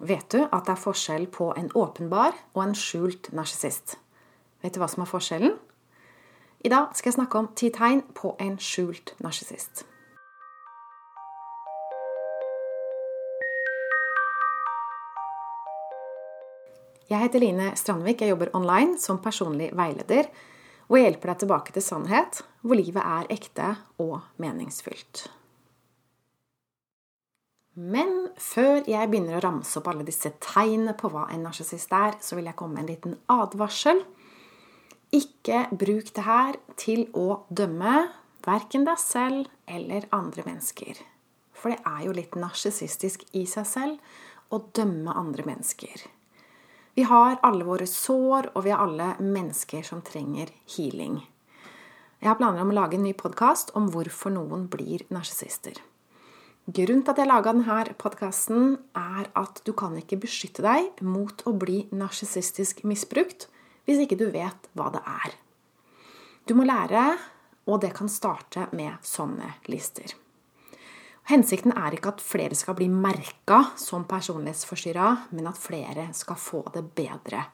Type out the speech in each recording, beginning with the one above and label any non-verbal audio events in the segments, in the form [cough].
Vet du at det er forskjell på en åpenbar og en skjult narsissist? Vet du hva som er forskjellen? I dag skal jeg snakke om ti tegn på en skjult narsissist. Jeg heter Line Strandvik. Jeg jobber online som personlig veileder. Og jeg hjelper deg tilbake til sannhet, hvor livet er ekte og meningsfylt. Men før jeg begynner å ramse opp alle disse tegnene på hva en narsissist er, så vil jeg komme med en liten advarsel. Ikke bruk det her til å dømme verken deg selv eller andre mennesker. For det er jo litt narsissistisk i seg selv å dømme andre mennesker. Vi har alle våre sår, og vi har alle mennesker som trenger healing. Jeg har planer om å lage en ny podkast om hvorfor noen blir narsissister. Grunnen til at jeg laga denne podkasten, er at du kan ikke beskytte deg mot å bli narsissistisk misbrukt hvis ikke du vet hva det er. Du må lære, og det kan starte med sånne lister. Hensikten er ikke at flere skal bli merka som personlighetsforstyrra, men at flere skal få det bedre.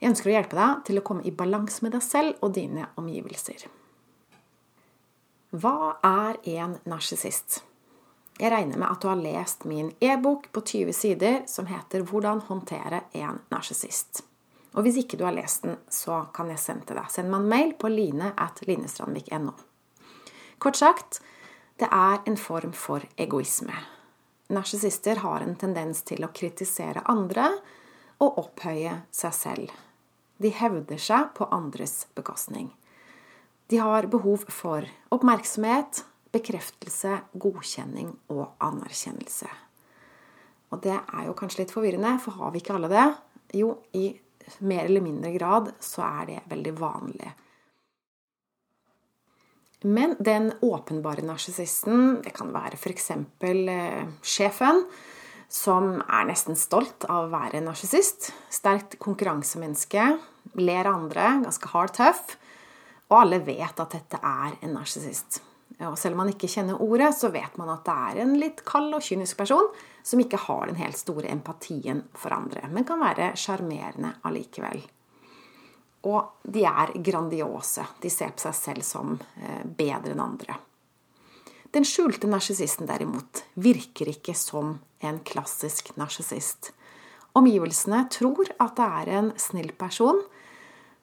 Jeg ønsker å hjelpe deg til å komme i balanse med deg selv og dine omgivelser. Hva er en narsissist? Jeg regner med at du har lest min e-bok på 20 sider som heter 'Hvordan håndtere en narsissist'. Og hvis ikke du har lest den, så kan jeg sende til deg. Send meg en mail på line at linestrandvik.no. Kort sagt, det er en form for egoisme. Narsissister har en tendens til å kritisere andre og opphøye seg selv. De hevder seg på andres bekostning. De har behov for oppmerksomhet, bekreftelse, godkjenning og anerkjennelse. Og det er jo kanskje litt forvirrende, for har vi ikke alle det? Jo, i mer eller mindre grad så er det veldig vanlig. Men den åpenbare narsissisten, det kan være f.eks. Eh, sjefen, som er nesten stolt av å være narsissist. Sterkt konkurransemenneske, ler andre, ganske hard tøff. Og alle vet at dette er en narsissist. Og selv om man ikke kjenner ordet, så vet man at det er en litt kald og kynisk person som ikke har den helt store empatien for andre, men kan være sjarmerende allikevel. Og de er grandiose. De ser på seg selv som eh, bedre enn andre. Den skjulte narsissisten derimot virker ikke som en klassisk narsissist. Omgivelsene tror at det er en snill person,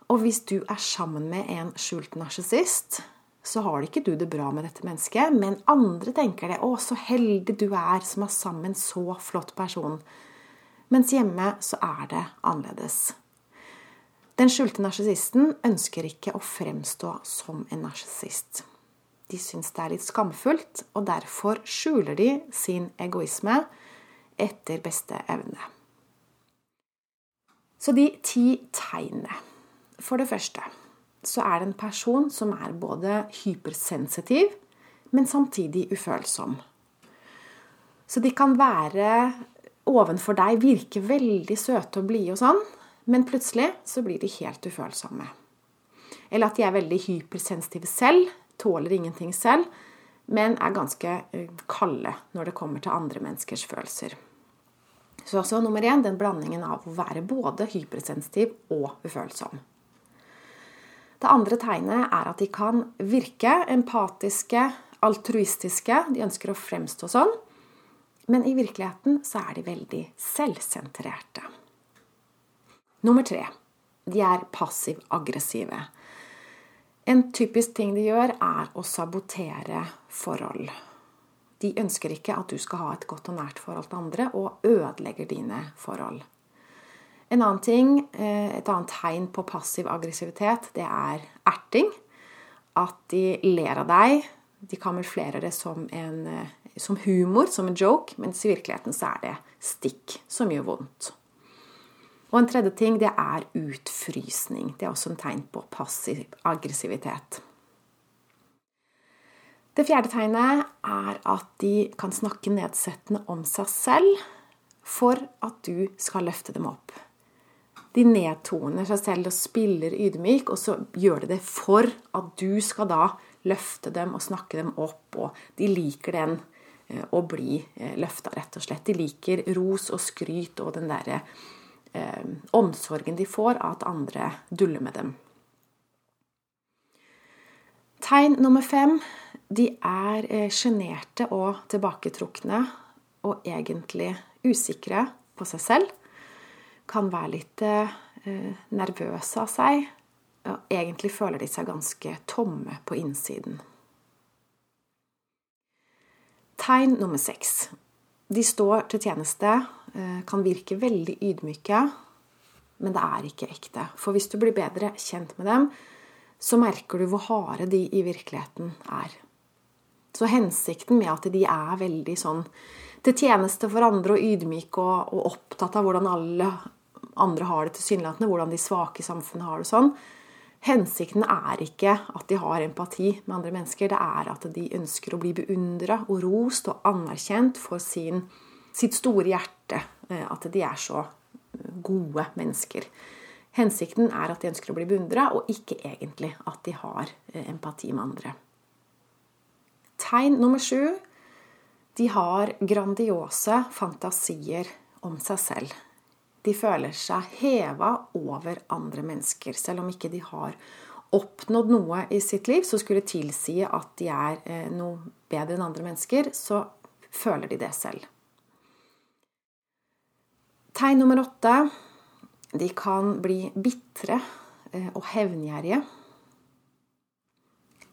og hvis du er sammen med en skjult narsissist, så har ikke du det bra med dette mennesket, men andre tenker det. 'Å, så heldig du er som er sammen en så flott person.' Mens hjemme så er det annerledes. Den skjulte narsissisten ønsker ikke å fremstå som en narsissist. De syns det er litt skamfullt, og derfor skjuler de sin egoisme etter beste evne. Så de ti tegnene. For det første så er det en person som er både hypersensitiv, men samtidig ufølsom. Så de kan være ovenfor deg, virke veldig søte og blide og sånn, men plutselig så blir de helt ufølsomme. Eller at de er veldig hypersensitive selv, tåler ingenting selv, men er ganske eh, kalde når det kommer til andre menneskers følelser. Så altså nummer én den blandingen av å være både hypersensitiv og ufølsom. Det andre tegnet er at de kan virke empatiske, altruistiske. De ønsker å fremstå sånn. Men i virkeligheten så er de veldig selvsentrerte. Nummer tre de er passiv-aggressive. En typisk ting de gjør, er å sabotere forhold. De ønsker ikke at du skal ha et godt og nært forhold til andre, og ødelegger dine forhold. En annen ting, eh, Et annet tegn på passiv aggressivitet, det er erting. At de ler av deg. De kamuflerer det som, en, eh, som humor, som en joke, mens i virkeligheten så er det stikk som gjør vondt. Og en tredje ting, det er utfrysning. Det er også en tegn på passiv aggressivitet. Det fjerde tegnet er at de kan snakke nedsettende om seg selv for at du skal løfte dem opp de nedtoner seg selv og spiller ydmyk, og så gjør de det for at du skal da løfte dem og snakke dem opp, og de liker den eh, å bli eh, løfta, rett og slett. De liker ros og skryt og den derre eh, omsorgen de får av at andre duller med dem. Tegn nummer fem de er sjenerte og tilbaketrukne og egentlig usikre på seg selv. Kan være litt nervøse av seg. Og egentlig føler de seg ganske tomme på innsiden. Tegn nummer seks. De står til tjeneste, eh, kan virke veldig ydmyke, men det er ikke ekte. For hvis du blir bedre kjent med dem, så merker du hvor harde de i virkeligheten er. Så hensikten med at de er veldig sånn til tjeneste for andre og ydmyke og, og opptatt av hvordan alle andre har det tilsynelatende, hvordan de svake i samfunnet har det sånn, Hensikten er ikke at de har empati med andre mennesker, det er at de ønsker å bli beundra og rost og anerkjent for sin, sitt store hjerte. Eh, at de er så gode mennesker. Hensikten er at de ønsker å bli beundra, og ikke egentlig at de har eh, empati med andre. Tegn nummer sju de har grandiose fantasier om seg selv de føler seg heva over andre mennesker. Selv om ikke de har oppnådd noe i sitt liv som skulle tilsi at de er eh, noe bedre enn andre mennesker, så føler de det selv. Tegn nummer åtte de kan bli bitre eh, og hevngjerrige.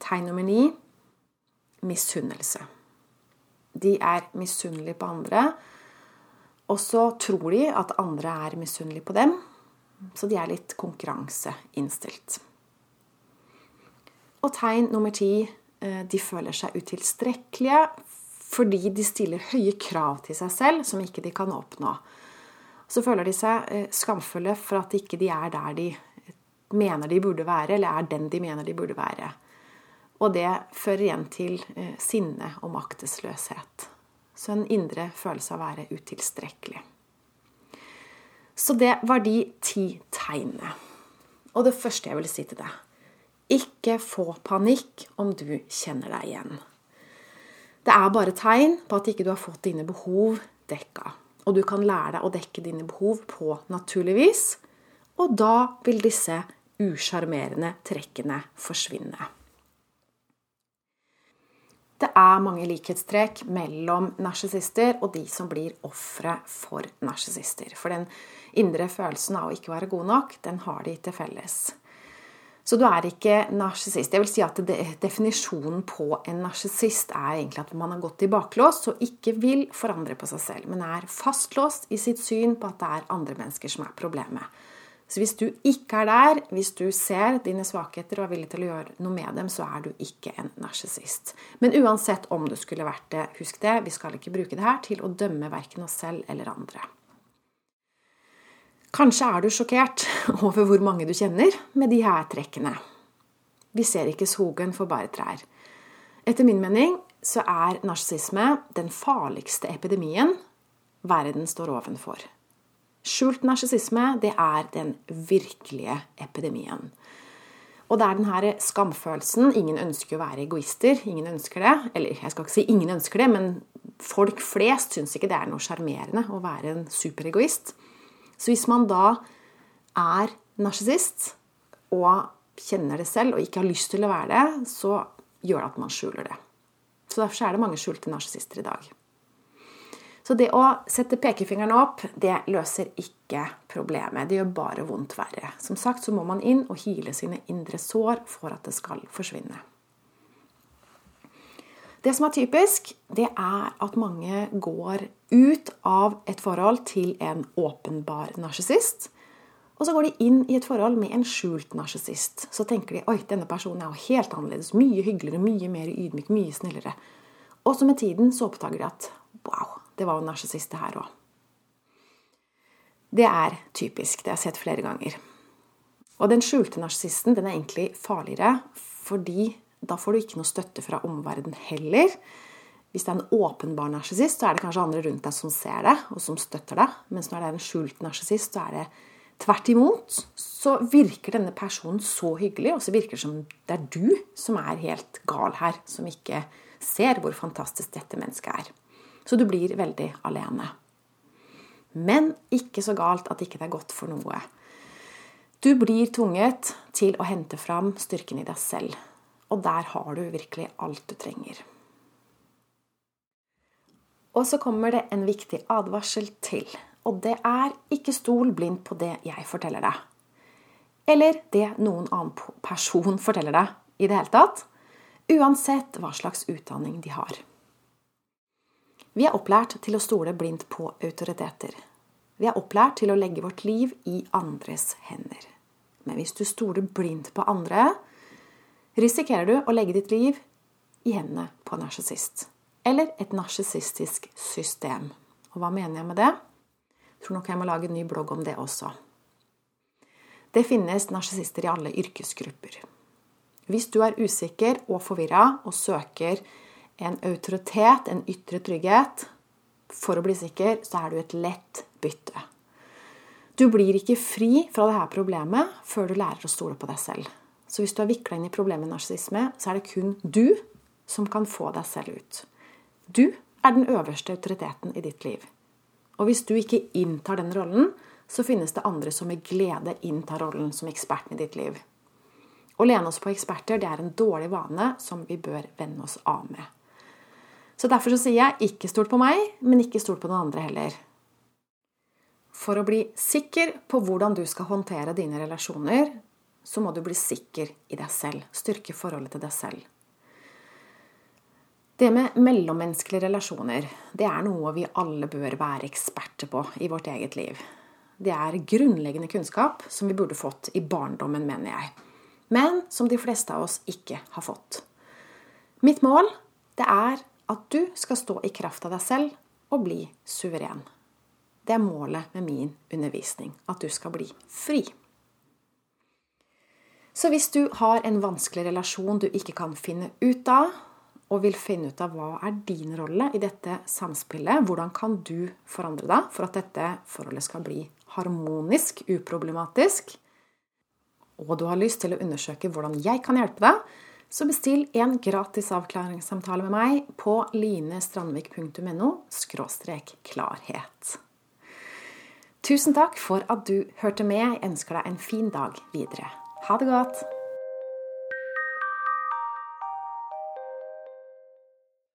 Tegn nummer ni misunnelse. De er misunnelige på andre og så tror de at andre er misunnelige på dem, så de er litt konkurranseinnstilt. Og tegn nummer ti eh, de føler seg utilstrekkelige fordi de stiller høye krav til seg selv som ikke de kan oppnå. Så føler de seg eh, skamfulle for at ikke de er der de mener de burde være, eller er den de mener de burde være. Og det fører igjen til eh, sinne og maktesløshet. Så en indre følelse av å være utilstrekkelig. Så det var de ti tegnene. Og det første jeg vil si til deg ikke få panikk om du kjenner deg igjen. Det er bare tegn på at ikke du har fått dine behov dekka. Og du kan lære deg å dekke dine behov på naturlig vis. Og da vil disse usjarmerende trekkene forsvinne. Det er mange likhetstrekk mellom narsissister og de som blir ofre for narsissister. For den indre følelsen av å ikke være god nok, den har de til felles. Så du er ikke narsissist. Jeg vil si at Definisjonen på en narsissist er egentlig at man har gått i baklås og ikke vil forandre på seg selv, men er fastlåst i sitt syn på at det er andre mennesker som er problemet. Så hvis du ikke er der, hvis du ser dine svakheter og er villig til å gjøre noe med dem, så er du ikke en narsissist. Men uansett om du skulle vært det, husk det, vi skal ikke bruke det her til å dømme verken oss selv eller andre. Kanskje er du sjokkert [laughs] over hvor mange du kjenner med de her trekkene. Vi ser ikke skogen for bare trær. Etter min mening så er narsissisme den farligste epidemien verden står ovenfor. Skjult narsissisme, det er den virkelige epidemien. Og det er denne skamfølelsen. Ingen ønsker å være egoister. Ingen ønsker det. Eller jeg skal ikke si ingen ønsker det, men folk flest syns ikke det er noe sjarmerende å være en superegoist. Så hvis man da er narsissist og kjenner det selv og ikke har lyst til å være det, så gjør det at man skjuler det. Så derfor er det mange skjulte narsissister i dag. Så det å sette pekefingeren opp, det løser ikke problemet. Det gjør bare vondt verre. Som sagt så må man inn og hile sine indre sår for at det skal forsvinne. Det som er typisk, det er at mange går ut av et forhold til en åpenbar narsissist. Og så går de inn i et forhold med en skjult narsissist. Så tenker de oi, denne personen er jo helt annerledes, mye hyggeligere, mye mer ydmyk, mye snillere. Og så med tiden så oppdager de at wow, det var jo narsissist, det her òg. Det er typisk. Det har jeg sett flere ganger. Og den skjulte narsissisten den er egentlig farligere, fordi da får du ikke noe støtte fra omverdenen heller. Hvis det er en åpenbar narsissist, så er det kanskje andre rundt deg som ser det, og som støtter deg. Mens når det er en skjult narsissist, så er det tvert imot. Så virker denne personen så hyggelig, og så virker det som det er du som er helt gal her, som ikke ser hvor fantastisk dette mennesket er. Så du blir veldig alene. Men ikke så galt at ikke det er godt for noe. Du blir tvunget til å hente fram styrken i deg selv. Og der har du virkelig alt du trenger. Og så kommer det en viktig advarsel til. Og det er ikke stol blindt på det jeg forteller deg. Eller det noen annen person forteller deg i det hele tatt. Uansett hva slags utdanning de har. Vi er opplært til å stole blindt på autoriteter. Vi er opplært til å legge vårt liv i andres hender. Men hvis du stoler blindt på andre, risikerer du å legge ditt liv i hendene på en narsissist. Eller et narsissistisk system. Og hva mener jeg med det? Jeg tror nok jeg må lage en ny blogg om det også. Det finnes narsissister i alle yrkesgrupper. Hvis du er usikker og forvirra og søker en autoritet, en ytre trygghet. For å bli sikker så er du et lett bytte. Du blir ikke fri fra dette problemet før du lærer å stole på deg selv. Så hvis du har vikla inn i problemet narsissisme, så er det kun du som kan få deg selv ut. Du er den øverste autoriteten i ditt liv. Og hvis du ikke inntar den rollen, så finnes det andre som med glede inntar rollen som eksperten i ditt liv. Å lene oss på eksperter det er en dårlig vane som vi bør vende oss av med. Så derfor så sier jeg ikke stol på meg, men ikke stol på noen andre heller. For å bli sikker på hvordan du skal håndtere dine relasjoner, så må du bli sikker i deg selv. Styrke forholdet til deg selv. Det med mellommenneskelige relasjoner, det er noe vi alle bør være eksperter på i vårt eget liv. Det er grunnleggende kunnskap som vi burde fått i barndommen, mener jeg. Men som de fleste av oss ikke har fått. Mitt mål det er at du skal stå i kraft av deg selv og bli suveren. Det er målet med min undervisning. At du skal bli fri. Så hvis du har en vanskelig relasjon du ikke kan finne ut av, og vil finne ut av hva er din rolle i dette samspillet, hvordan kan du forandre deg for at dette forholdet skal bli harmonisk, uproblematisk, og du har lyst til å undersøke hvordan jeg kan hjelpe deg, så bestill en gratis avklaringssamtale med meg på linestrandvik.no klarhet. Tusen takk for at du hørte med. Jeg ønsker deg en fin dag videre. Ha det godt!